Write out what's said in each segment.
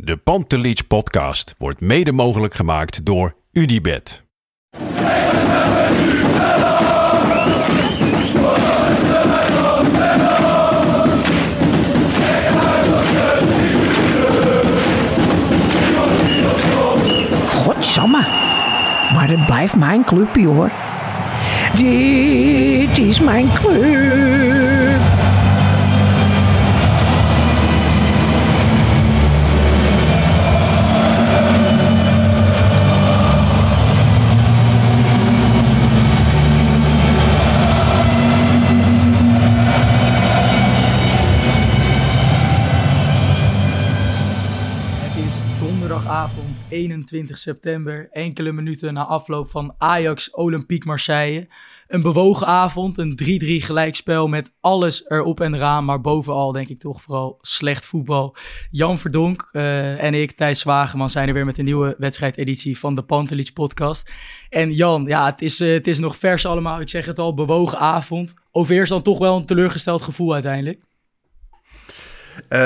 De Pantelich podcast wordt mede mogelijk gemaakt door UdiBet. Godsamme. Maar het blijft mijn clubje hoor. Dit is mijn club. 21 september, enkele minuten na afloop van Ajax Olympique Marseille. Een bewogen avond, een 3-3 gelijkspel met alles erop en eraan, maar bovenal denk ik toch vooral slecht voetbal. Jan Verdonk eh, en ik, Thijs Zwageman, zijn er weer met een nieuwe wedstrijdeditie van de Pantelich podcast. En Jan, ja, het is, eh, het is nog vers allemaal, ik zeg het al, bewogen avond. Overheerst dan toch wel een teleurgesteld gevoel uiteindelijk. Eh,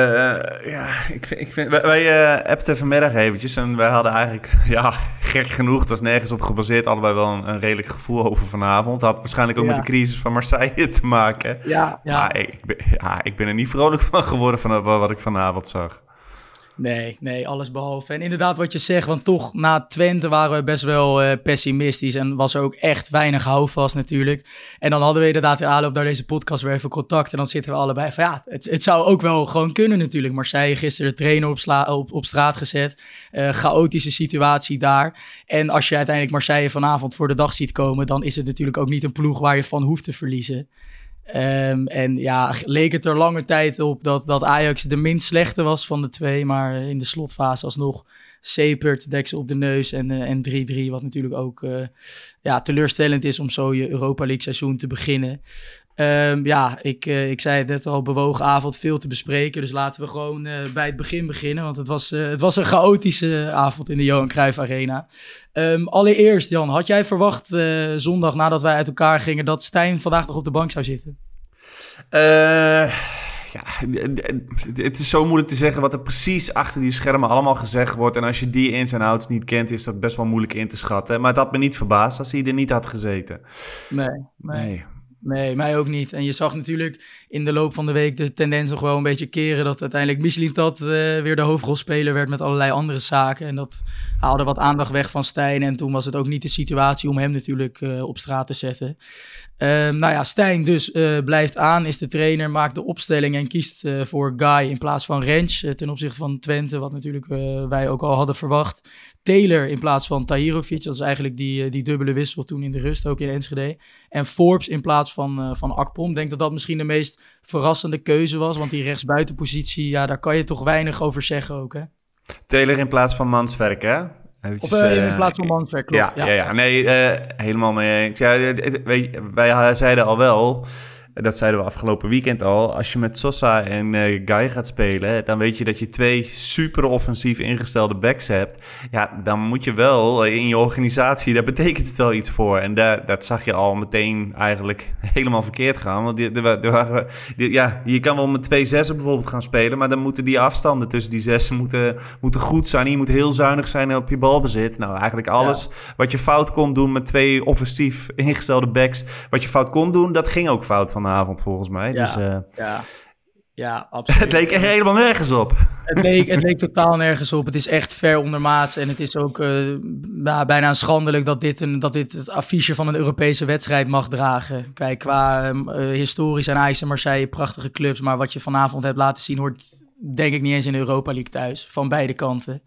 ja, ik, vind- ik vind, wij, wij eh, appten vanmiddag eventjes en wij hadden eigenlijk, ja, gek genoeg, het was nergens op gebaseerd, allebei wel een, een redelijk gevoel over vanavond. Had waarschijnlijk ook Ja. met de crisis van Marseille te maken. Ja, ja. Maar ik, ik ben, ja, ik ben er niet vrolijk van geworden van wat ik vanavond zag. Nee, nee, alles behalve. En inderdaad wat je zegt, want toch na Twente waren we best wel eh, pessimistisch en was er ook echt weinig houvast natuurlijk. En dan hadden we inderdaad in aanloop naar deze podcast weer even contact en dan zitten we allebei van ja, het, het zou ook wel gewoon kunnen natuurlijk. Marseille gisteren de trainer op, sla- op, op straat gezet, Eh, chaotische situatie daar. En als je uiteindelijk Marseille vanavond voor de dag ziet komen, dan is het natuurlijk ook niet een ploeg waar je van hoeft te verliezen. Ehm, en ja, leek het er lange tijd op dat, dat Ajax de minst slechte was van de twee. Maar in de slotfase alsnog Sepert, deksel op de neus en, eh, en 3-3. Wat natuurlijk ook eh, ja, teleurstellend is om zo je Europa League seizoen te beginnen. Ehm, ja, ik, eh, ik zei het net al, bewogen avond, veel te bespreken. Dus laten we gewoon eh, bij het begin beginnen. Want het was, eh, het was een chaotische avond in de Johan Cruijff Arena. Ehm, allereerst, Jan, had jij verwacht zondag nadat wij uit elkaar gingen... dat Stijn vandaag nog op de bank zou zitten? Ja, het is zo moeilijk te zeggen wat er precies achter die schermen allemaal gezegd wordt. En als je die ins en outs niet kent, is dat best wel moeilijk in te schatten. Maar het had me niet verbaasd als hij er niet had gezeten. Nee, nee. Nee, mij ook niet. En je zag natuurlijk in de loop van de week de tendens nog wel een beetje keren... dat uiteindelijk Michelin Tat eh, weer de hoofdrolspeler werd met allerlei andere zaken. En dat haalde wat aandacht weg van Stijn. En toen was het ook niet de situatie om hem natuurlijk eh, op straat te zetten. Ehm, nou ja, Stijn dus eh, blijft aan, is de trainer, maakt de opstelling... en kiest voor Guy in plaats van Rens ten opzichte van Twente... wat natuurlijk wij ook al hadden verwacht. Taylor in plaats van Tahirovic. Dat is eigenlijk die, eh, die dubbele wissel toen in de rust, ook in Enschede. En Forbes in plaats van, eh, van Akpom. Ik denk dat dat misschien de meest verrassende keuze was. Want die rechtsbuitenpositie, ja, daar kan je toch weinig over zeggen ook, hè? Taylor in plaats van Manswerk, hè? Eventjes, Of eh, in plaats van Manswerk, klopt. Ja, ja. ja, nee, helemaal mee eens. Ja, weet je, wij zeiden al wel, dat zeiden we afgelopen weekend al, als je met Sosa en eh Guy gaat spelen, dan weet je dat je twee super offensief ingestelde backs hebt. Ja, dan moet je wel in je organisatie, daar betekent het wel iets voor. En daar, dat zag je al meteen eigenlijk helemaal verkeerd gaan. Want die, waren, die- ja, je kan wel met twee zessen bijvoorbeeld gaan spelen, maar dan moeten die afstanden tussen die zessen moeten, moeten goed zijn. Je moet heel zuinig zijn op je balbezit. Nou, eigenlijk alles wat je fout kon doen met twee offensief ingestelde backs, wat je fout kon doen, dat ging ook fout vanavond volgens mij. Ja. Dus eh, Ja, ja absoluut. het leek er helemaal nergens op. Het leek, het leek totaal nergens op. Het is echt ver ondermaats. En het is ook eh, bijna schandelijk dat dit, een, dat dit het affiche van een Europese wedstrijd mag dragen. Kijk, qua ehm, eh, historisch zijn Ajax en Marseille prachtige clubs. Maar wat je vanavond hebt laten zien hoort denk ik niet eens in de Europa League thuis. Van beide kanten.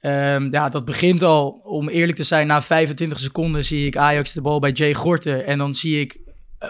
Ehm, ja, dat begint al, om eerlijk te zijn, na 25 seconden zie ik Ajax de bal bij Jay Gorten. En dan zie ik,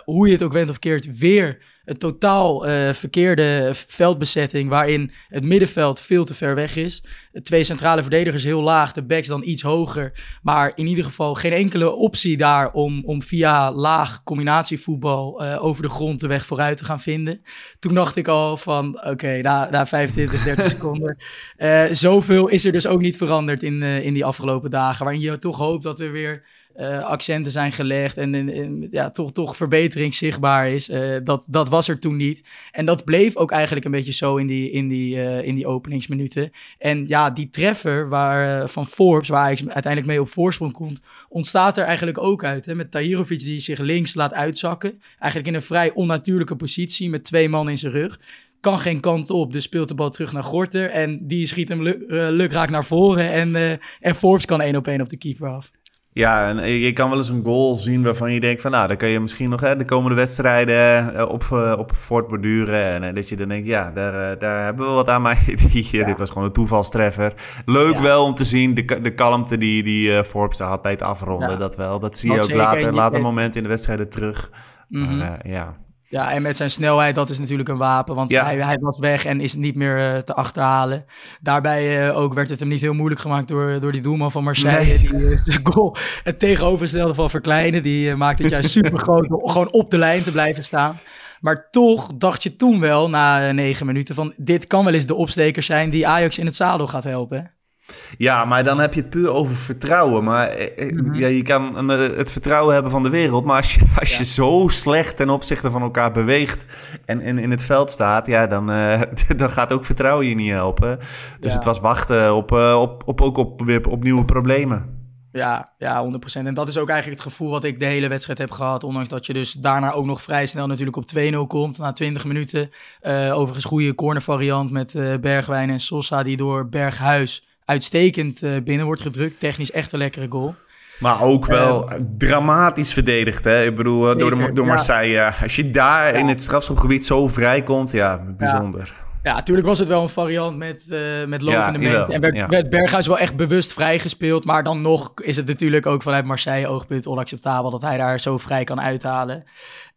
hoe je het ook went of keert, weer een totaal uh, verkeerde veldbezetting waarin het middenveld veel te ver weg is. Twee centrale verdedigers heel laag, de backs dan iets hoger. Maar in ieder geval geen enkele optie daar om, om via laag combinatievoetbal uh, over de grond de weg vooruit te gaan vinden. Toen dacht ik al van oké, okay, na, na 25, 30 seconden. Uh, zoveel is er dus ook niet veranderd in, in die afgelopen dagen. Waarin je toch hoopt dat er weer uh, accenten zijn gelegd en, ja, toch, toch verbetering zichtbaar is. Uh, dat, dat was er toen niet. En dat bleef ook eigenlijk een beetje zo in die, in die, uh, in die openingsminuten. En ja, die treffer waar, van Forbes, waar hij uiteindelijk mee op voorsprong komt, ontstaat er eigenlijk ook uit. Hè? Met Tahirovic die zich links laat uitzakken. Eigenlijk in een vrij onnatuurlijke positie met twee man in zijn rug kan geen kant op. Dus speelt de bal terug naar Gorter. En die schiet hem luk, lukraak naar voren. En, en Forbes kan één op één op de keeper af. Ja, en je kan wel eens een goal zien waarvan je denkt van... nou, dan kun je misschien nog hè, de komende wedstrijden eh, op, uh, op voortborduren. En uh, dat je dan denkt, ja, daar, daar hebben we wat aan. Maar ja. dit was gewoon een toevalstreffer. Leuk ja. wel om te zien, de, de kalmte die, die Forbes had bij het afronden. Ja. Dat wel, dat zie je ook later, later moment in de wedstrijden terug. Mm -hmm. maar, ja... Ja, en met zijn snelheid, dat is natuurlijk een wapen. Want ja. hij, hij, was weg en is niet meer uh, te achterhalen. Daarbij uh, ook werd het hem niet heel moeilijk gemaakt door, door die doelman van Marseille. Nee. Die uh, goal het tegenovergestelde van verkleinen. Die maakt het juist super groot om gewoon op de lijn te blijven staan. Maar toch dacht je toen wel, na negen minuten, van dit kan wel eens de opsteker zijn die Ajax in het zadel gaat helpen. Ja, maar dan heb je het puur over vertrouwen. Maar mm-hmm. ja, je kan het vertrouwen hebben van de wereld. Maar als je, als ja. je zo slecht ten opzichte van elkaar beweegt en, en in het veld staat, ja, dan, uh, dan gaat ook vertrouwen je niet helpen. Dus ja. het was wachten op, uh, op, op, ook op, weer op nieuwe problemen. Ja, ja, 100%. En dat is ook eigenlijk het gevoel wat ik de hele wedstrijd heb gehad. Ondanks dat je dus daarna ook nog vrij snel natuurlijk op 2-0 komt. Na 20 minuten. Uh, overigens goede corner variant met Bergwijn en Sosa die door Berghuis uitstekend uh, binnen wordt gedrukt. Technisch echt een lekkere goal. Maar ook wel uh, dramatisch verdedigd. Hè? Ik bedoel, zeker, door, de, door Marseille. Ja. Als je daar ja. in het strafschopgebied zo vrij komt, ja, bijzonder. Ja, natuurlijk was het wel een variant met, uh, met lopende ja, mensen. En werd, ja. werd Berghuis wel echt bewust vrijgespeeld. Maar dan nog is het natuurlijk ook vanuit Marseille oogpunt onacceptabel... dat hij daar zo vrij kan uithalen.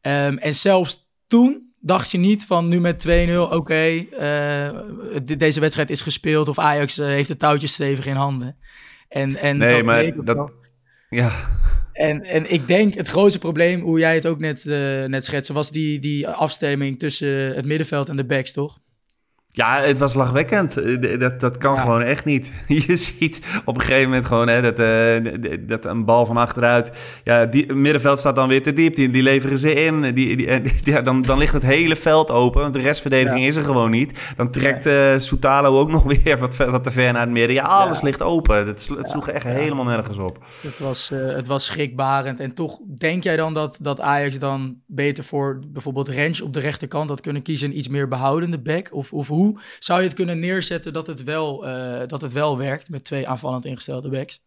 Um, en zelfs toen dacht je niet van nu met 2-0, oké, okay, uh, deze wedstrijd is gespeeld of Ajax uh, heeft de touwtjes stevig in handen. En, en nee, maar dat... Ja. En, en ik denk het grootste probleem, hoe jij het ook net, uh, net schetste, was die, die afstemming tussen het middenveld en de backs, toch? Ja, het was lachwekkend. Dat, dat kan ja. gewoon echt niet. Je ziet op een gegeven moment gewoon hè, dat, uh, dat een bal van achteruit. Ja, die middenveld staat dan weer te diep. Die, die leveren ze in. Die, die, ja, dan, dan ligt het hele veld open. Want de restverdediging ja. is er gewoon niet. Dan trekt uh, Soutalo ook nog weer wat, wat te ver naar het midden. Ja, alles ligt open. Het, het sloeg echt helemaal nergens op. Het was, uh, het was schrikbarend. En toch denk jij dan dat, dat Ajax dan beter voor bijvoorbeeld Rens op de rechterkant had kunnen kiezen. Iets meer behoudende back? Of, of hoe? Zou je het kunnen neerzetten dat het wel, uh, dat het wel werkt met twee aanvallend ingestelde backs?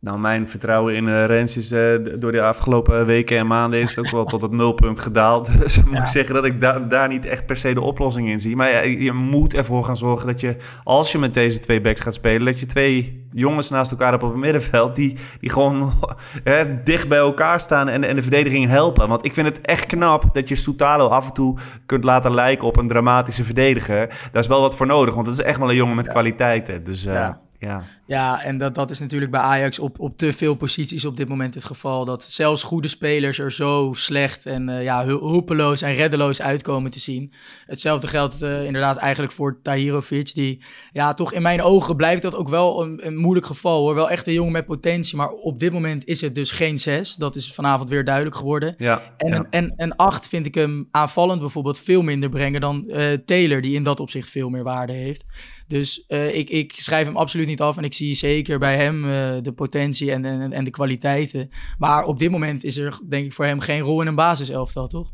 Nou, mijn vertrouwen in uh, Rens is uh, door de afgelopen weken en maanden is het ook wel tot het nulpunt gedaald. Dus ja. moet ik zeggen dat ik da daar niet echt per se de oplossing in zie. Maar ja, je moet ervoor gaan zorgen dat je, als je met deze twee backs gaat spelen, dat je twee jongens naast elkaar hebt op het middenveld die, die gewoon hè, dicht bij elkaar staan en, en de verdediging helpen. Want ik vind het echt knap dat je Soutalo af en toe kunt laten lijken op een dramatische verdediger. Daar is wel wat voor nodig, want het is echt wel een jongen met ja. kwaliteiten. Dus uh, ja. Ja, ja en dat, dat is natuurlijk bij Ajax op, op te veel posities op dit moment het geval. Dat zelfs goede spelers er zo slecht en uh, ja, hulpeloos en reddeloos uitkomen te zien. Hetzelfde geldt uh, inderdaad eigenlijk voor Tahirovic. Die, ja, toch in mijn ogen blijft dat ook wel een, een, moeilijk geval hoor. Wel echt een jongen met potentie, maar op dit moment is het dus geen zes. Dat is vanavond weer duidelijk geworden. Ja, en, ja. en, en acht vind ik hem aanvallend bijvoorbeeld veel minder brengen dan uh, Taylor, die in dat opzicht veel meer waarde heeft. Dus uh, ik, ik schrijf hem absoluut niet af en ik zie zeker bij hem uh, de potentie en, en, en de kwaliteiten. Maar op dit moment is er denk ik voor hem geen rol in een basiselftal, toch?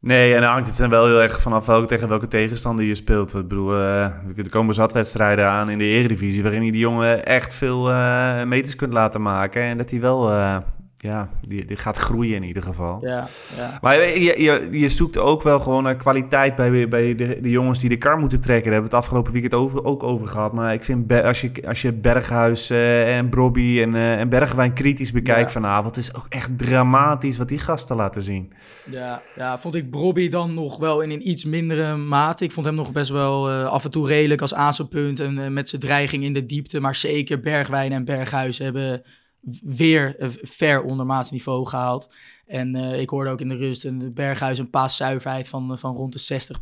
Nee, en dan hangt het er wel heel erg vanaf welke, tegen welke tegenstander je speelt. Ik bedoel, uh, er komen zat wedstrijden aan in de Eredivisie... waarin je die jongen echt veel meters kunt laten maken... en dat hij wel ja, die, die gaat groeien in ieder geval. Ja, ja. Maar je, je, je zoekt ook wel gewoon naar kwaliteit bij, bij de, de jongens die de kar moeten trekken. Daar hebben we het afgelopen weekend over, ook over gehad. Maar ik vind als je, als je Berghuis eh, en Brobby en, eh, en Bergwijn kritisch bekijkt Ja. vanavond, is ook echt dramatisch wat die gasten laten zien. Ja, ja, vond ik Brobby dan nog wel in een iets mindere mate. Ik vond hem nog best wel eh, af en toe redelijk als aanspeelpunt en met zijn dreiging in de diepte. Maar zeker Bergwijn en Berghuis hebben weer een ver ondermaats niveau gehaald. En eh, ik hoorde ook in de rust een Berghuis een paaszuiverheid van, van rond de 60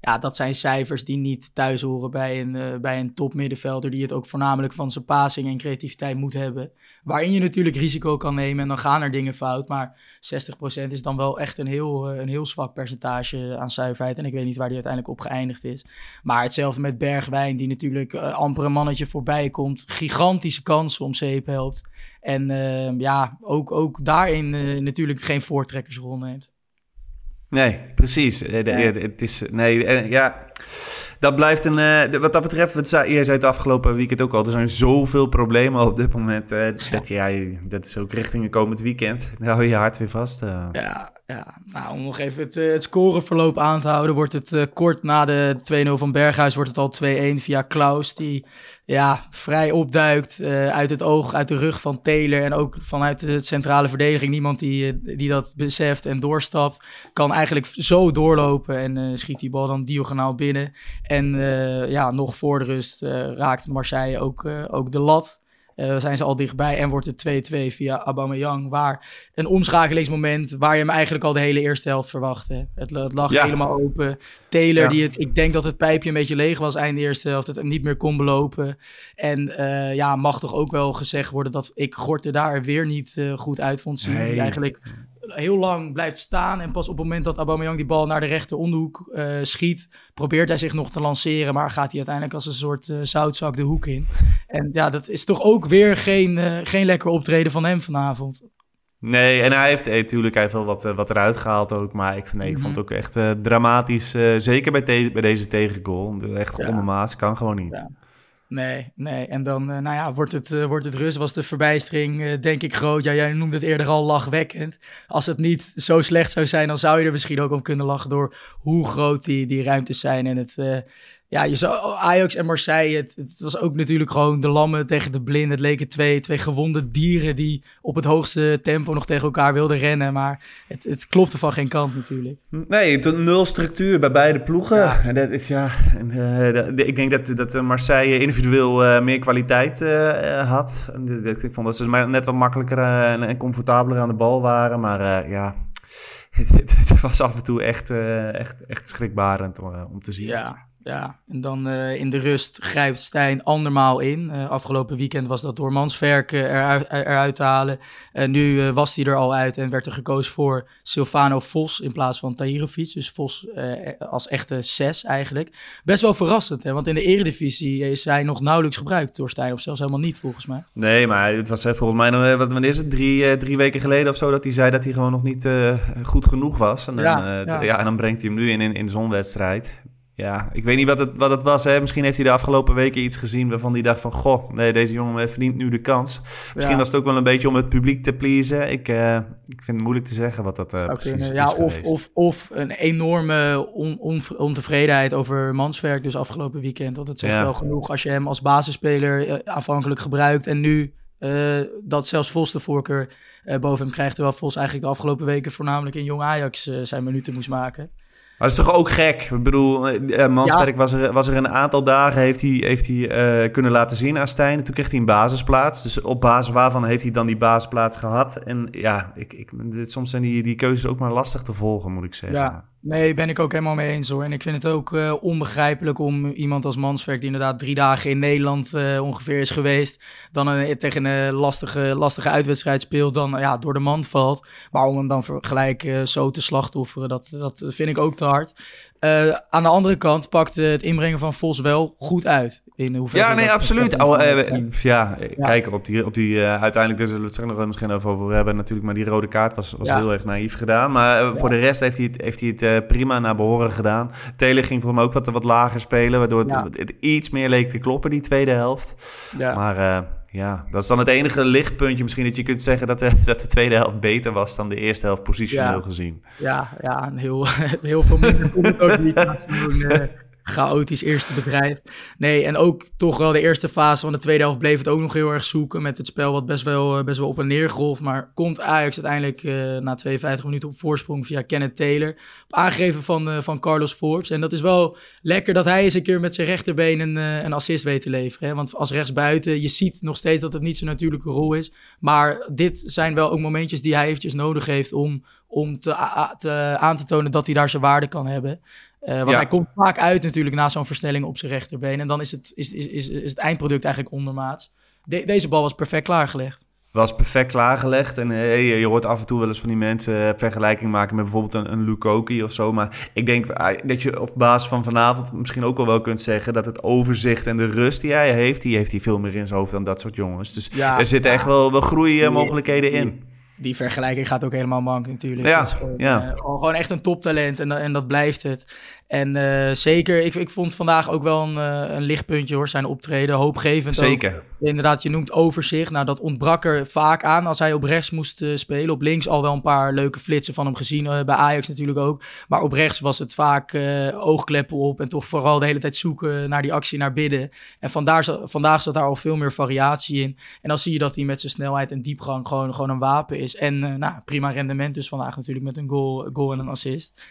Ja, dat zijn cijfers die niet thuis horen bij een, eh, bij een topmiddenvelder die het ook voornamelijk van zijn passing en creativiteit moet hebben. Waarin je natuurlijk risico kan nemen en dan gaan er dingen fout. Maar 60% is dan wel echt een heel, eh, een heel zwak percentage aan zuiverheid. En ik weet niet waar die uiteindelijk op geëindigd is. Maar hetzelfde met Bergwijn, die natuurlijk eh, amper een mannetje voorbij komt. Gigantische kansen om zeep helpt. En ja, ook, ook daarin natuurlijk geen voortrekkersrol neemt. Nee, precies. Eh, de- Ja. eh, Het is, nee, eh, ja, dat blijft een. wat dat betreft, wat zei, jij zei het afgelopen weekend ook al. Er zijn zoveel problemen op dit moment. dat, jij, dat is ook richting een komend weekend. Dan hou je je hart weer vast. Ja, ja. Nou, om nog even het, eh, het scoreverloop aan te houden, wordt het eh, kort na de 2-0 van Berghuis wordt het al 2-1 via Klaus, die ja, vrij opduikt eh, uit het oog, uit de rug van Taylor en ook vanuit de centrale verdediging. Niemand die, die dat beseft en doorstapt, kan eigenlijk zo doorlopen en schiet die bal dan diagonaal binnen. En ja, nog voor de rust raakt Marseille ook, ook de lat. Eh, zijn ze al dichtbij en wordt het 2-2 via Aubameyang. Waar een omschakelingsmoment waar je hem eigenlijk al de hele eerste helft verwachtte. Het, het lag Ja. helemaal open. Taylor, Ja. die het, ik denk dat het pijpje een beetje leeg was eind de eerste helft. Het niet meer kon belopen. En eh, ja, mag toch ook wel gezegd worden dat ik Gorten daar weer niet eh, goed uit vond zien. Nee. Die eigenlijk heel lang blijft staan. En pas op het moment dat Aubameyang die bal naar de rechter onderhoek eh, schiet, probeert hij zich nog te lanceren. Maar gaat hij uiteindelijk als een soort eh, zoutzak de hoek in. En ja, dat is toch ook weer geen, eh, geen lekker optreden van hem vanavond. Nee, en hij heeft natuurlijk hij heeft wel wat, wat eruit gehaald ook. Maar ik, nee, ik vond het ook echt dramatisch. zeker bij, deze bij deze tegengoal. Echt Ja. ondermaats, kan gewoon niet. Ja. Nee, nee. En dan, eh, nou ja, wordt het, eh, wordt het rust. Was de verbijstering, eh, denk ik, groot. Ja, jij noemde het eerder al lachwekkend. Als het niet zo slecht zou zijn, dan zou je er misschien ook om kunnen lachen door hoe groot die, die ruimtes zijn. En het, ja, je zou, Ajax en Marseille, het, het was ook natuurlijk gewoon de lammen tegen de blind. Het leken twee, twee gewonde dieren die op het hoogste tempo nog tegen elkaar wilden rennen. Maar het, het klopte van geen kant natuurlijk. Nee, nul structuur bij beide ploegen. En Dat is, ja, en, eh, dat- ik denk dat, dat Marseille individueel eh, meer kwaliteit eh, had. Ik vond dat ze maar net wat makkelijker en, en comfortabeler aan de bal waren. Maar ja, het, het- was af en toe echt, echt, echt schrikbarend om, om te zien. Ja, ja. En dan eh, in de rust grijpt Stijn andermaal in. Eh, afgelopen weekend was dat door Mansverk eh, eruit, eruit te halen. En nu was hij er al uit en werd er gekozen voor Silvano Vos in plaats van Tahirovic. Dus Vos als echte zes eigenlijk. Best wel verrassend, hè? want in de eredivisie is hij nog nauwelijks gebruikt door Stijn. Of zelfs helemaal niet, volgens mij. Nee, maar het was eh, volgens mij, nog, wat, wanneer is het? Drie, drie weken geleden of zo, dat hij zei dat hij gewoon nog niet goed genoeg was. En dan, Ja, ja, en dan brengt hij hem nu in, in, in zo'n wedstrijd. Ja, ik weet niet wat het, wat het was. Hè. Misschien heeft hij de afgelopen weken iets gezien waarvan hij dacht van... Goh, nee, deze jongen verdient nu de kans. Misschien Ja. was het ook wel een beetje om het publiek te pleasen. Ik, eh, ik vind het moeilijk te zeggen wat dat eh, precies kunnen. is Ja, of, geweest. of, of een enorme on, on- ontevredenheid over Manswerk dus afgelopen weekend. Want het zegt Ja. wel genoeg als je hem als basisspeler eh, aanvankelijk gebruikt en nu dat zelfs Vos de voorkeur boven hem krijgt. Terwijl Vos eigenlijk de afgelopen weken voornamelijk in Jong Ajax zijn minuten moest maken. Maar dat is toch ook gek? Ik bedoel, eh, eh, Manswerk was, er, was er een aantal dagen, heeft hij, heeft hij eh, kunnen laten zien aan Stijn. Toen kreeg hij een basisplaats. Dus op basis waarvan heeft hij dan die basisplaats gehad? En ja, ik, ik, dit, soms zijn die, die keuzes ook maar lastig te volgen, moet ik zeggen. Ja, nee, ben ik ook helemaal mee eens hoor. En ik vind het ook eh, onbegrijpelijk om iemand als Manswerk, die inderdaad drie dagen in Nederland eh, ongeveer is geweest, dan een, tegen een lastige, lastige uitwedstrijd speelt, dan ja, door de man valt. Maar om hem dan gelijk eh, zo te slachtofferen, dat, dat vind ik ook te hard. Eh, aan de andere kant pakt eh, het inbrengen van Vos wel goed uit. In Ja, nee, absoluut. Oh, eh, ja, kijk, op die, op die eh, uiteindelijk, daar zullen we het straks nog misschien over hebben natuurlijk, maar die rode kaart was, was Ja. heel erg naïef gedaan. Maar eh, voor de rest heeft hij het, heeft hij het eh, prima naar behoren gedaan. Taylor ging voor hem ook wat, wat lager spelen, waardoor het, Ja. het iets meer leek te kloppen, die tweede helft. Ja. Maar eh, ja, dat is dan het enige lichtpuntje misschien dat je kunt zeggen dat de, dat de tweede helft beter was dan de eerste helft positioneel Ja. gezien. Ja, ja een heel, heel veel minder kon het ook niet. Chaotisch eerste bedrijf. Nee, en ook toch wel de eerste fase van de tweede helft bleef het ook nog heel erg zoeken. Met het spel wat best wel, eh, best wel op en neer golf. Maar komt Ajax uiteindelijk eh, na 52 minuten op voorsprong via Kenneth Taylor. Op aangegeven van, eh, van Carlos Forbes. En dat is wel lekker dat hij eens een keer met zijn rechterbeen een, een assist weet te leveren. Hè? Want als rechtsbuiten, je ziet nog steeds dat het niet zijn natuurlijke rol is. Maar dit zijn wel ook momentjes die hij eventjes nodig heeft om, om te, te, aan te tonen dat hij daar zijn waarde kan hebben. Eh, want Ja. hij komt vaak uit natuurlijk na zo'n versnelling op zijn rechterbeen. En dan is het, is, is, is, is het eindproduct eigenlijk ondermaats. De- deze bal was perfect klaargelegd. Was perfect klaargelegd. En eh, je hoort af en toe wel eens van die mensen eh, vergelijking maken met bijvoorbeeld een, een Lukoki of zo. Maar ik denk dat je op basis van vanavond misschien ook wel wel kunt zeggen dat het overzicht en de rust die hij heeft, die heeft hij veel meer in zijn hoofd dan dat soort jongens. Dus Ja, er zitten ja. echt wel, wel groeimogelijkheden in. Die vergelijking gaat ook helemaal mank natuurlijk. Ja, gewoon, ja. eh, gewoon, echt een toptalent en, en dat blijft het. En eh, zeker, ik, ik vond vandaag ook wel een, eh, een lichtpuntje hoor, zijn optreden. Hoopgevend ook. Zeker. Inderdaad, je noemt overzicht. Nou, dat ontbrak er vaak aan als hij op rechts moest eh, spelen. Op links al wel een paar leuke flitsen van hem gezien. bij Ajax natuurlijk ook. Maar op rechts was het vaak oogkleppen op. En toch vooral de hele tijd zoeken naar die actie naar binnen. En vandaar, vandaag zat daar al veel meer variatie in. En dan zie je dat hij met zijn snelheid en diepgang gewoon, gewoon een wapen is. En nou, prima rendement dus vandaag natuurlijk met een goal, goal en een assist.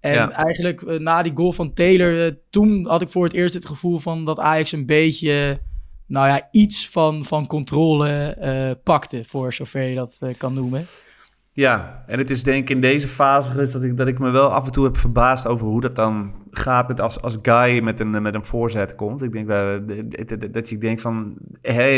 En Ja. eigenlijk eh, na die goal van Taylor, eh, toen had ik voor het eerst het gevoel van dat Ajax een beetje, nou ja, iets van, van controle eh, pakte, voor zover je dat kan noemen. Ja, en het is denk ik in deze fase geweest dat ik, dat ik me wel af en toe heb verbaasd over hoe dat dan gaat met als, als Guy met een, met een voorzet komt. Ik denk wel, dat- dat- je denkt van, hé,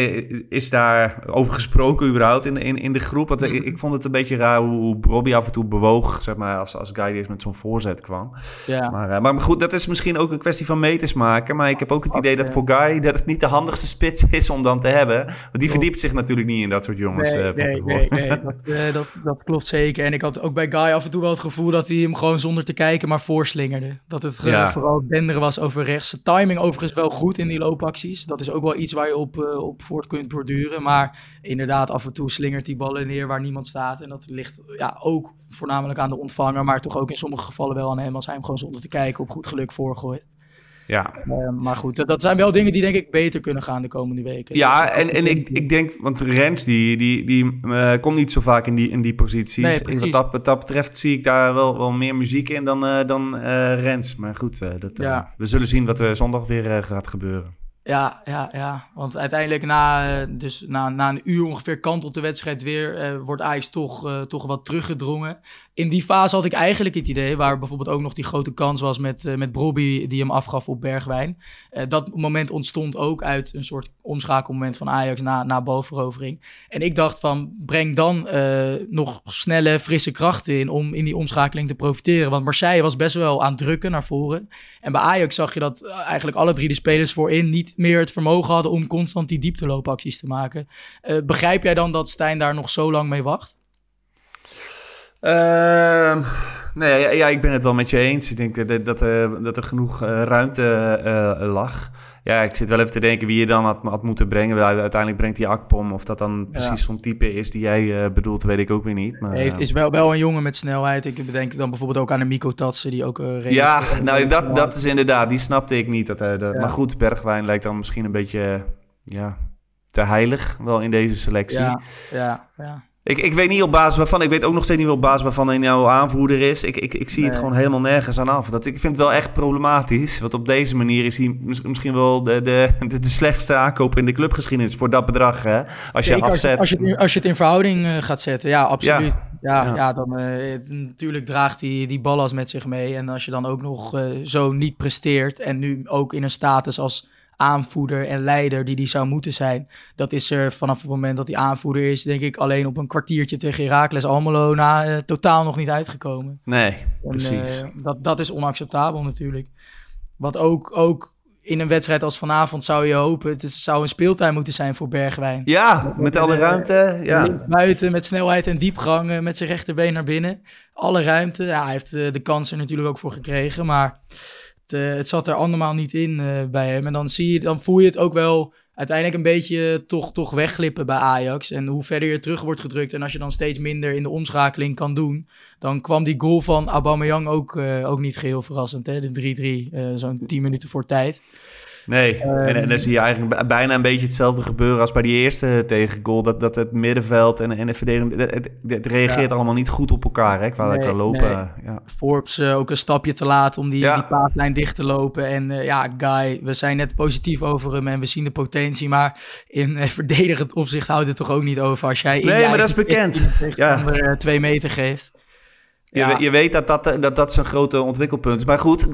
is daar over gesproken überhaupt in, in, in de groep? Want ik, ik vond het een beetje raar hoe, hoe Robbie af en toe bewoog, zeg maar, als, als Guy eerst met zo'n voorzet kwam. Ja, Maar, eh, maar goed, dat is misschien ook een kwestie van meters maken. Maar ik heb ook het idee dat voor Guy dat het niet de handigste spits is om dan te hebben. Want die verdiept zich natuurlijk niet in dat soort jongens. nee, eh, van nee, nee, nee, dat, eh, dat, dat klopt zeker. En ik had ook bij Guy af en toe wel het gevoel dat hij hem gewoon zonder te kijken maar voorslingerde. Dat het Ja. vooral denderen was over rechts. Zijn timing overigens wel goed in die loopacties. Dat is ook wel iets waar je op, eh, op voort kunt borduren. Maar inderdaad, af en toe slingert die ballen neer waar niemand staat. En dat ligt ja, ook voornamelijk aan de ontvanger, maar toch ook in sommige gevallen wel aan hem als hij hem gewoon zonder te kijken op goed geluk voorgooit. Ja, Eh, maar goed, dat, dat zijn wel dingen die denk ik beter kunnen gaan de komende weken. Ja, en, en ik, ik denk, want Rens die, die, die eh, komt niet zo vaak in die, in die posities. Nee, wat, dat, wat dat betreft zie ik daar wel, wel meer muziek in dan, eh, dan Rens. Maar goed, dat, Ja. we zullen zien wat er zondag weer gaat gebeuren. Ja, ja, ja. Want uiteindelijk na, dus na, na een uur ongeveer kantelt de wedstrijd weer. wordt Ajax toch, toch wat teruggedrongen. In die fase had ik eigenlijk het idee, waar bijvoorbeeld ook nog die grote kans was met, eh met Brobby die hem afgaf op Bergwijn. Eh, dat moment ontstond ook uit een soort omschakelmoment van Ajax na, na balverovering. En ik dacht van, breng dan eh, nog snelle, frisse krachten in om in die omschakeling te profiteren. Want Marseille was best wel aan het drukken naar voren. En bij Ajax zag je dat eigenlijk alle drie de spelers voorin niet meer het vermogen hadden om constant die diepteloopacties te maken. Begrijp jij dan dat Stijn daar nog zo lang mee wacht? Ehm, nee, ja, ja, ik ben het wel met je eens. Ik denk dat, dat, er- dat er genoeg eh, ruimte eh, lag. Ja, ik zit wel even te denken wie je dan had, had moeten brengen. Uiteindelijk brengt hij Akpom. Of dat dan precies zo'n type is die jij eh, bedoelt, weet ik ook weer niet. Maar, Heeft, eh, is wel, wel een jongen met snelheid. Ik denk dan bijvoorbeeld ook aan de Miko Tatsen, die ook... eh, Ja, nou dat, dat is inderdaad, die snapte ik niet. Dat, dat, Ja. Maar goed, Bergwijn lijkt dan misschien een beetje eh, ja, te heilig wel in deze selectie. Ja, ja, ja. Ik, ik weet niet op basis waarvan, ik weet ook nog steeds niet op basis waarvan hij nou aanvoerder is. Ik, ik, ik zie het gewoon helemaal nergens aan af. Dat, ik vind het wel echt problematisch, want op deze manier is hij mis- misschien wel de, de, de, de slechtste aankoop in de clubgeschiedenis voor dat bedrag. Hè? Als je Zeker als, je, afzet. als, je, het in- als je het in verhouding eh, gaat zetten, ja, absoluut. Ja, ja. Ja. dan eh, natuurlijk draagt hij die ballast met zich mee. En als je dan ook nog eh, zo niet presteert en nu ook in een status als aanvoerder en leider die die zou moeten zijn, dat is er vanaf het moment dat hij aanvoerder is, denk ik alleen op een kwartiertje tegen Heracles Almelo na eh, totaal nog niet uitgekomen. Nee, En, precies. eh, dat, dat is onacceptabel natuurlijk. Wat ook, ook in een wedstrijd als vanavond zou je hopen, het zou een speeltuin moeten zijn voor Bergwijn. ja, met alle ruimte. Ja. Buiten met snelheid en diepgang, eh, met zijn rechterbeen naar binnen. Alle ruimte. Ja, hij heeft eh, de kans er natuurlijk ook voor gekregen, maar het, het zat er allemaal niet in bij hem. En dan, zie je, dan voel je het ook wel uiteindelijk een beetje toch, toch wegglippen bij Ajax. En hoe verder je terug wordt gedrukt en als je dan steeds minder in de omschakeling kan doen, dan kwam die goal van Aubameyang ook, ook niet geheel verrassend. Hè? De 3-3, uh, zo'n 10 minuten voor tijd. Nee, en, en, dan zie je eigenlijk bijna een beetje hetzelfde gebeuren als bij die eerste tegengoal. Dat, dat het middenveld en, en de verdediging, het, het, reageert allemaal niet goed op elkaar, hè, qua, nee, lopen. Nee. Ja. Forbes uh, ook een stapje te laat om die, ja. die paaslijn dicht te lopen. En uh, ja, Guy, we zijn net positief over hem en we zien de potentie. Maar in uh, verdedigend opzicht houdt het toch ook niet over als jij... Nee, maar dat is bekend. Ja. twee meter geeft. Je, je, weet dat dat, dat dat zijn grote ontwikkelpunt is. Maar goed,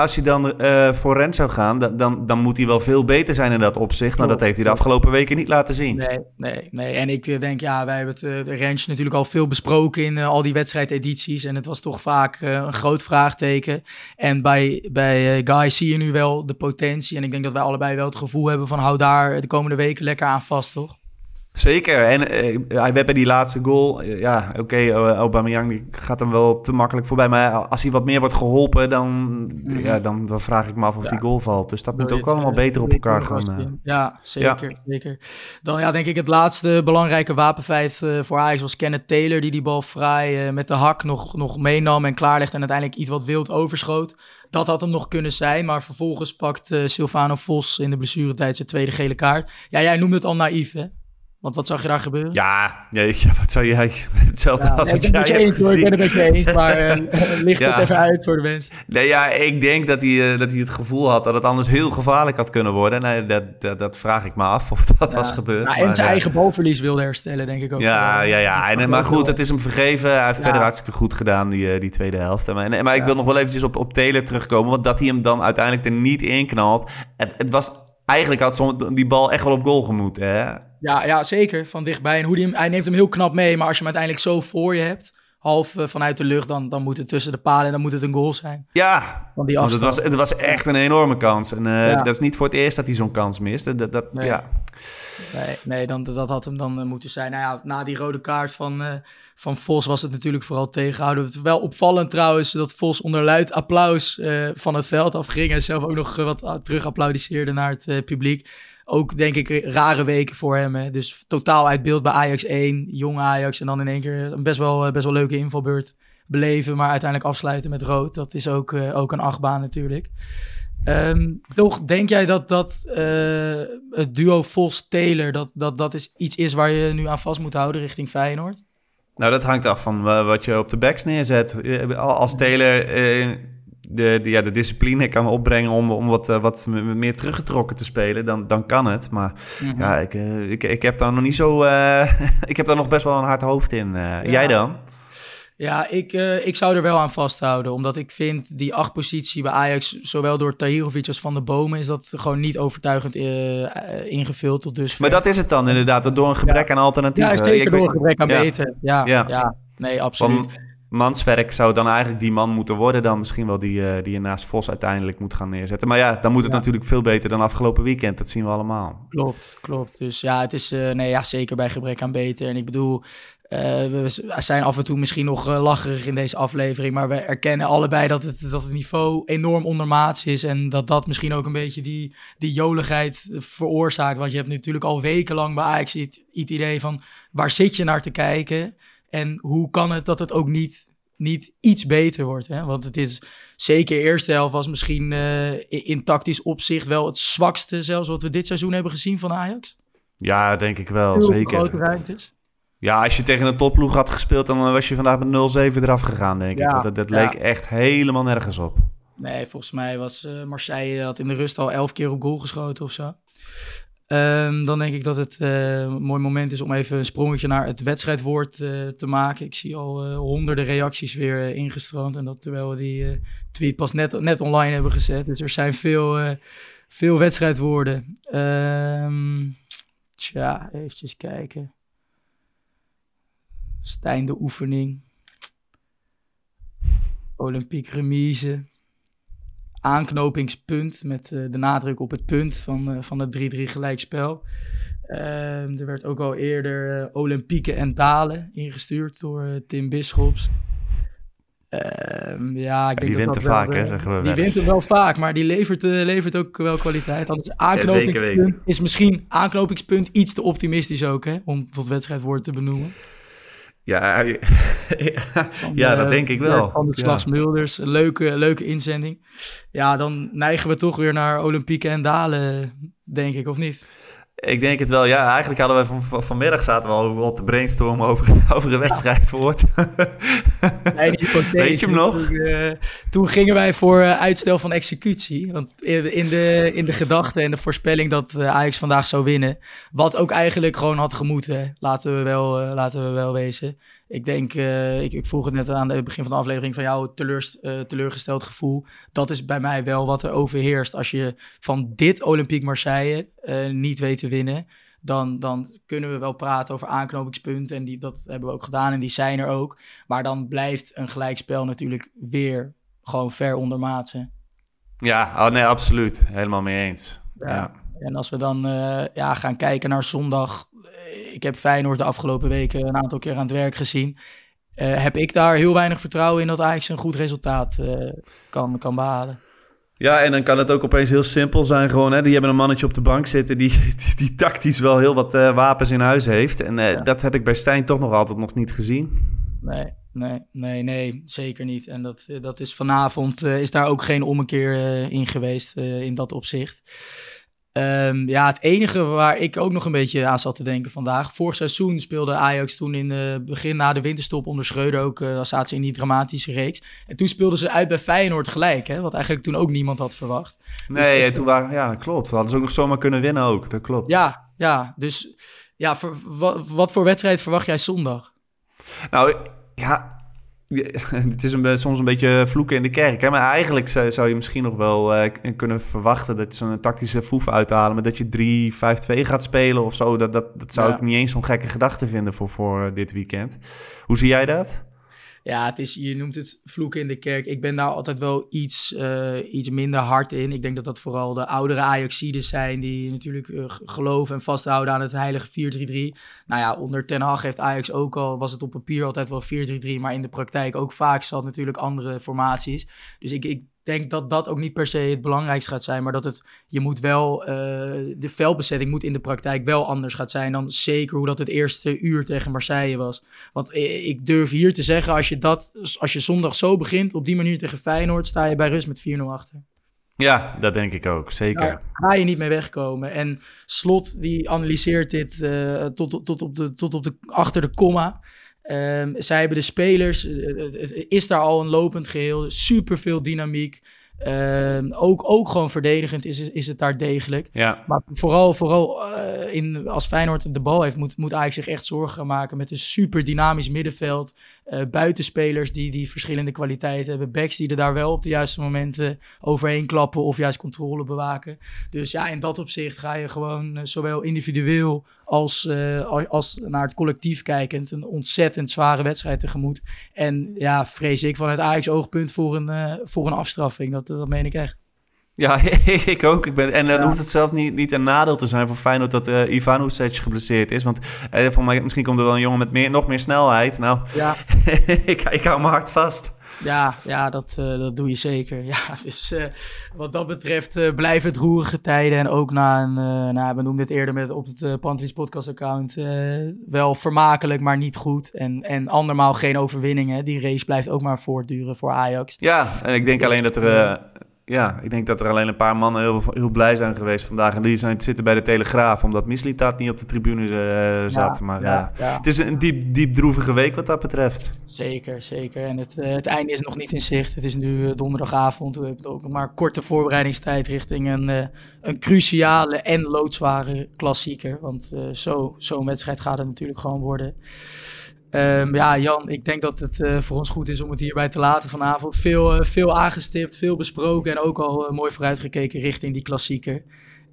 als je dan uh, voor Rent zou gaan, dan, dan moet hij wel veel beter zijn in dat opzicht. Maar dat heeft hij de afgelopen weken niet laten zien. Nee, nee, nee. En ik denk, ja, wij hebben het, uh, de Rens natuurlijk al veel besproken in uh, al die wedstrijdedities. En het was toch vaak een groot vraagteken. En bij, bij Guy zie je nu wel de potentie. En ik denk dat wij allebei wel het gevoel hebben van hou daar de komende weken lekker aan vast, toch? Zeker. En uh, hij werd bij die laatste goal. Uh, ja, oké, okay, uh, Aubameyang die gaat hem wel te makkelijk voorbij. Maar als hij wat meer wordt geholpen, dan, mm. ja, dan, dan, vraag ik me af of ja. die goal valt. Dus dat Wil moet ook allemaal beter op elkaar gaan. Ja, zeker, ja. zeker. Dan ja, denk ik het laatste belangrijke wapenfeit voor Ajax was Kenneth Taylor... die die bal vrij met de hak nog, nog meenam en klaarlegde... en uiteindelijk iets wat wild overschoot. Dat had hem nog kunnen zijn, maar vervolgens pakt Silvano Vos... in de blessuretijd zijn tweede gele kaart. Ja, jij noemde het al naïef, hè? Want wat zag je daar gebeuren? Ja, ja, wat zou jij... Hetzelfde ja, als wat jij hebt eens, hoor, Ik ben het met je eens, maar uh, licht ja. het even uit voor de mensen. Nee, ja, ik denk dat hij, uh, dat hij het gevoel had dat het anders heel gevaarlijk had kunnen worden. Nee, dat, dat, dat vraag ik me af of dat ja. was gebeurd. Ja, en maar, zijn eigen balverlies wilde herstellen, denk ik ook. Ja, ja, ja. En, maar goed, het is hem vergeven. Hij heeft verder hartstikke goed gedaan, die, die tweede helft. Maar, maar ik wil nog wel eventjes op, op Taylor terugkomen, want dat hij hem dan uiteindelijk er niet in knalt. Het, het was eigenlijk had zo die bal echt wel op goal gemoet. Hè? Ja, ja, zeker. Van dichtbij. En hoe die hem, hij neemt hem heel knap mee. Maar als je hem uiteindelijk zo voor je hebt, half uh, vanuit de lucht, dan, dan moet het tussen de palen en dan moet het een goal zijn. Ja, Van die want het was, het was echt een enorme kans. En uh, ja. dat is niet voor het eerst dat hij zo'n kans mist. Dat, dat, nee. ja. nee, nee dan, dat had hem dan uh, moeten zijn. Nou ja, na die rode kaart van van Vos was het natuurlijk vooral tegenhouden. Het wel opvallend trouwens dat Vos onder luid applaus van het veld afging. En zelf ook nog wat terug applaudisseerde naar het publiek. Ook denk ik rare weken voor hem. Hè. Dus totaal uit beeld bij Ajax 1, jong Ajax. En dan in één keer een best wel, best wel leuke invalbeurt beleven. Maar uiteindelijk afsluiten met rood. Dat is ook, uh, ook een achtbaan natuurlijk. Um, toch denk jij dat, dat het duo Vos-Taylor... Dat, dat dat is iets is waar je nu aan vast moet houden richting Feyenoord? Nou, dat hangt af van wat je op de backs neerzet. Als Taylor de, de, ja, de discipline kan opbrengen om, om wat, uh, wat meer teruggetrokken te spelen, dan, dan kan het. Maar mm -hmm. ja, ik, uh, ik, ik heb daar nog niet zo. ik heb daar nog best wel een hard hoofd in. Ja. Jij dan? Ja, ik, ik zou er wel aan vasthouden. Omdat ik vind die acht positie bij Ajax, zowel door Tahirovic als Van de Bomen, is dat gewoon niet overtuigend ingevuld tot dusver. Maar dat is het dan inderdaad, door een gebrek ja. aan alternatieven. Ja, zeker door een gebrek aan beter. Ja, ja. ja, nee, absoluut. Van Manswerk zou dan eigenlijk die man moeten worden dan misschien wel die, uh, die je naast Vos uiteindelijk moet gaan neerzetten. Maar ja, dan moet het natuurlijk veel beter dan afgelopen weekend. Dat zien we allemaal. Klopt, klopt. Dus ja, het is nee, ja, zeker bij gebrek aan beter. En ik bedoel, uh, we zijn af en toe misschien nog lacherig in deze aflevering, maar we erkennen allebei dat het, dat het niveau enorm ondermaats is en dat dat misschien ook een beetje die, die joligheid veroorzaakt. Want je hebt natuurlijk al wekenlang bij Ajax het, het idee van waar zit je naar te kijken en hoe kan het dat het ook niet, niet iets beter wordt. Hè? Want het is zeker eerste helft was misschien uh, in, tactisch opzicht wel het zwakste zelfs wat we dit seizoen hebben gezien van Ajax. Ja, denk ik wel, Heel zeker. grote ruimtes. Ja, als je tegen een topploeg had gespeeld, dan was je vandaag met 0-7 eraf gegaan, denk ik. Dat, dat leek echt helemaal nergens op. Nee, volgens mij was uh, Marseille had in de rust al elf keer op goal geschoten of zo. Um, dan denk ik dat het uh, een mooi moment is om even een sprongetje naar het wedstrijdwoord uh, te maken. Ik zie al honderden reacties weer ingestroomd. En dat terwijl we die tweet pas net, net online hebben gezet. Dus er zijn veel, veel wedstrijdwoorden. Um, tja, eventjes kijken. Stijn de oefening. Olympiek remise. Aanknopingspunt met uh, de nadruk op het punt van, uh, van het 3-3 gelijkspel. Uh, er werd ook al eerder Olympieke en Dalen ingestuurd door Tim Bischops. Ehm, ja, ik denk die dat wint dat er vaak, hè, zeggen we Die wel wint er wel vaak, maar die levert, eh, levert ook wel kwaliteit. Dan is is misschien aanknopingspunt iets te optimistisch ook, hè? Om tot wedstrijdwoord te benoemen. Ja, ja, Van, ja, dat denk ik wel. Van de. Slags Mulders, leuke, leuke inzending. Ja, dan neigen we toch weer naar Olympique en Dalen, denk ik, of niet? Ik denk het wel, ja. Eigenlijk hadden we van, van- vanmiddag zaten we al wat te brainstormen over, over een wedstrijd voor. Nee. Weet je hem nog? Toen, eh, toen gingen wij voor eh, uitstel van executie. Want in, de, in de gedachte en de voorspelling dat eh, Ajax vandaag zou winnen. Wat ook eigenlijk gewoon had gemoeten. Laten we wel, laten we wel wezen. Ik denk, eh, ik, ik vroeg het net aan het begin van de aflevering van jouw teleurst, eh, teleurgesteld gevoel. Dat is bij mij wel wat er overheerst. Als je van dit Olympique Marseille eh, niet weet te winnen, dan, dan kunnen we wel praten over aanknopingspunten. En die, dat hebben we ook gedaan en die zijn er ook. Maar dan blijft een gelijkspel natuurlijk weer gewoon ver ondermaatse. Ja, oh, nee, absoluut. Helemaal mee eens. Ja. En als we dan eh, ja, gaan kijken naar zondag. eh, Ik heb Feyenoord de afgelopen weken een aantal keer aan het werk gezien. Eh, heb ik daar heel weinig vertrouwen in dat Ajax een goed resultaat kan, kan behalen. Ja, en dan kan het ook opeens heel simpel zijn gewoon. Hè? Die hebben een mannetje op de bank zitten die, die, die tactisch wel heel wat wapens in huis heeft. En Ja. dat heb ik bij Stijn toch nog altijd nog niet gezien. Nee, nee, nee, nee, zeker niet. En dat, dat is vanavond is daar ook geen ommekeer in geweest in dat opzicht. Ehm, ja, het enige waar ik ook nog een beetje aan zat te denken vandaag. Vorig seizoen speelde Ajax toen in het begin na de winterstop onder Schreuder ook. eh zaten ze in die dramatische reeks. En toen speelden ze uit bij Feyenoord gelijk. Hè, wat eigenlijk toen ook niemand had verwacht. Nee, ik- en toen waren, ja, klopt. Hadden ze ook nog zomaar kunnen winnen ook. Dat klopt. Ja, ja. Dus ja, voor, wat, wat voor wedstrijd verwacht jij zondag? Nou, ja, het is een, soms een beetje vloeken in de kerk. Hè? Maar eigenlijk zou, zou je misschien nog wel eh, kunnen verwachten dat ze een tactische foef uithalen. Maar dat je 3-5-2 gaat spelen of zo. Dat, dat, dat zou Ja. ik niet eens zo'n gekke gedachte vinden voor, voor dit weekend. Hoe zie jij dat? Ja, het is, je noemt het vloeken in de kerk. Ik ben daar altijd wel iets, eh, iets minder hard in. Ik denk dat dat vooral de oudere Ajaxiden zijn... die natuurlijk eh, geloven en vasthouden aan het heilige 4-3-3. Nou ja, onder Ten Hag heeft Ajax ook al... was het op papier altijd wel 4-3-3... maar in de praktijk ook vaak zat natuurlijk andere formaties. Dus ik, ik denk dat dat ook niet per se het belangrijkste gaat zijn... maar dat het, je moet wel... eh, de veldbezetting moet in de praktijk wel anders gaat zijn... dan zeker hoe dat het eerste uur tegen Marseille was. Want ik durf hier te zeggen, als je, dat, als je zondag zo begint, op die manier tegen Feyenoord, sta je bij rust met 4-0 achter. Ja, dat denk ik ook. Zeker. Daar ga je niet mee wegkomen. En Slot, die analyseert dit eh, tot, tot, op de, tot op de, achter de komma. Ehm, zij hebben de spelers, eh, het- het is daar al een lopend geheel, super veel dynamiek. Ehm, ook, ook gewoon verdedigend is, is het daar degelijk. Ja. Maar vooral, vooral eh, in, als Feyenoord de bal heeft, moet, moet Ajax zich echt zorgen gaan maken met een super dynamisch middenveld. eh, buitenspelers die, die verschillende kwaliteiten hebben. Backs die er daar wel op de juiste momenten overheen klappen of juist controle bewaken. Dus ja, in dat opzicht ga je gewoon eh, zowel individueel als, eh, als, als naar het collectief kijkend een ontzettend zware wedstrijd tegemoet. En ja, vrees ik vanuit Ajax oogpunt voor een, eh, voor een afstraffing. Dat, dat meen ik echt. Ja, ik ook. Ik ben, en dan hoeft het zelfs niet, niet een nadeel te zijn voor Feyenoord dat eh Ivan geblesseerd is. Want eh, voor mij, misschien komt er wel een jongen met meer, nog meer snelheid. Nou, Ja, ik, ik hou mijn hart vast. Ja, ja dat, eh, dat doe je zeker. Ja, dus eh, wat dat betreft eh, blijven het roerige tijden. En ook na een, nou, we noemden het eerder met, op het uh, Pantelis podcast account, wel vermakelijk, maar niet goed. En, en andermaal geen overwinningen. Die race blijft ook maar voortduren voor Ajax. Ja, en ik denk alleen dat er... ja, ik denk dat er alleen een paar mannen heel, heel blij zijn geweest vandaag. En die zijn, zitten bij de Telegraaf, omdat Mislitat niet op de tribune eh, zat. maar ja, eh, ja. het is een diep, diep droevige week wat dat betreft. Zeker, zeker. En het, eh, het einde is nog niet in zicht. Het is nu donderdagavond. We hebben ook nog maar korte voorbereidingstijd richting een, een cruciale en loodzware klassieker. Want zo, zo'n wedstrijd gaat het natuurlijk gewoon worden. Ehm, ja, Jan, ik denk dat het eh, voor ons goed is om het hierbij te laten vanavond. Veel, eh, veel aangestipt, veel besproken en ook al eh, mooi vooruitgekeken richting die klassieker.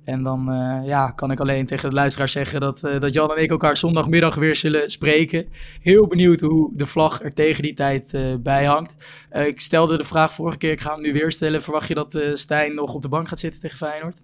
En dan ja, kan ik alleen tegen de luisteraar zeggen dat, dat Jan en ik elkaar zondagmiddag weer zullen spreken. Heel benieuwd hoe de vlag er tegen die tijd bij hangt. Ik stelde de vraag vorige keer, ik ga hem nu weer stellen. Verwacht je dat Stijn nog op de bank gaat zitten tegen Feyenoord?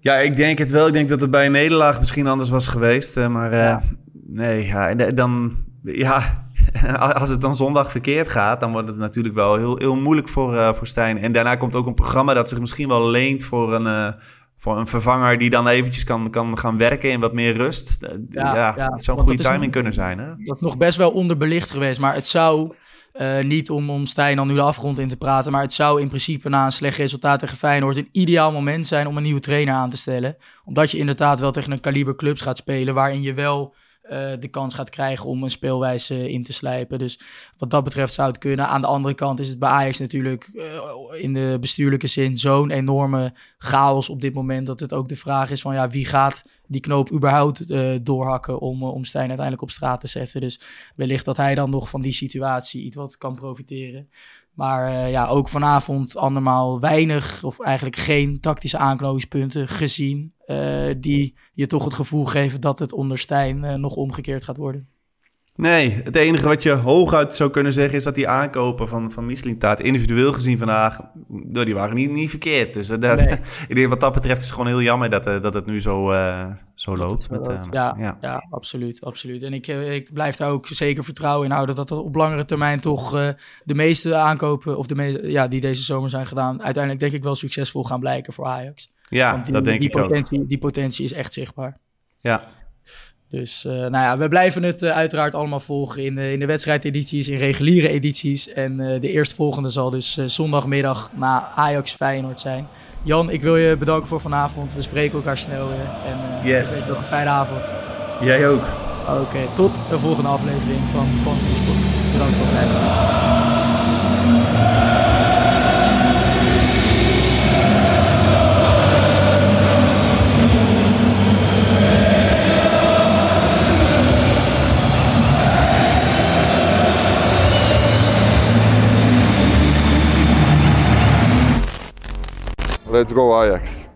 Ja, ik denk het wel. Ik denk dat het bij een nederlaag misschien anders was geweest. maar Ja. Nee, ja, en, eh, dan... Ja, als het dan zondag verkeerd gaat, dan wordt het natuurlijk wel heel, heel moeilijk voor, uh, voor Stijn. En daarna komt ook een programma dat zich misschien wel leent voor een, uh, voor een vervanger die dan eventjes kan, kan gaan werken in wat meer rust. Ja, ja, ja dat zou een goede timing kunnen zijn. Hè? Dat is nog best wel onderbelicht geweest, maar het zou niet om, om Stijn dan nu de afgrond in te praten. Maar het zou in principe na een slecht resultaat tegen Feyenoord een ideaal moment zijn om een nieuwe trainer aan te stellen. Omdat je inderdaad wel tegen een kaliber clubs gaat spelen waarin je wel uh, de kans gaat krijgen om een speelwijze in te slijpen. Dus wat dat betreft zou het kunnen. Aan de andere kant is het bij Ajax natuurlijk uh, in de bestuurlijke zin zo'n enorme chaos op dit moment. Dat het ook de vraag is van ja, wie gaat die knoop überhaupt uh, doorhakken om, om Stijn uiteindelijk op straat te zetten. Dus wellicht dat hij dan nog van die situatie iets wat kan profiteren. Maar uh, ja, ook vanavond andermaal weinig of eigenlijk geen tactische aanknopingspunten gezien. Uh, die je toch het gevoel geven dat het onder Stijn uh, nog omgekeerd gaat worden. Nee, het enige wat je hooguit zou kunnen zeggen is dat die aankopen van, van Mislintaat individueel gezien vandaag, door die waren niet, niet verkeerd. Dus dat, nee. ik denk wat dat betreft is het gewoon heel jammer dat, dat het nu zo, uh, zo loopt. Met, uh, ja, ja. ja, absoluut, absoluut. En ik, ik blijf daar ook zeker vertrouwen in houden dat er op langere termijn toch uh, de meeste aankopen, of de meeste, ja, die deze zomer zijn gedaan, uiteindelijk denk ik wel succesvol gaan blijken voor Ajax. Ja, die, dat denk die ik potentie, ook. Die potentie is echt zichtbaar. Ja, dus uh, nou ja, we blijven het uh, uiteraard allemaal volgen in, uh, in de wedstrijdedities, in reguliere edities. En de eerstvolgende zal dus zondagmiddag na Ajax Feyenoord zijn. Jan, ik wil je bedanken voor vanavond. We spreken elkaar snel weer. En yes. nog een fijne avond. Jij ook. Oké, okay, tot de volgende aflevering van de Pantelis Podcast. Bedankt voor het luisteren. Let's go Ajax.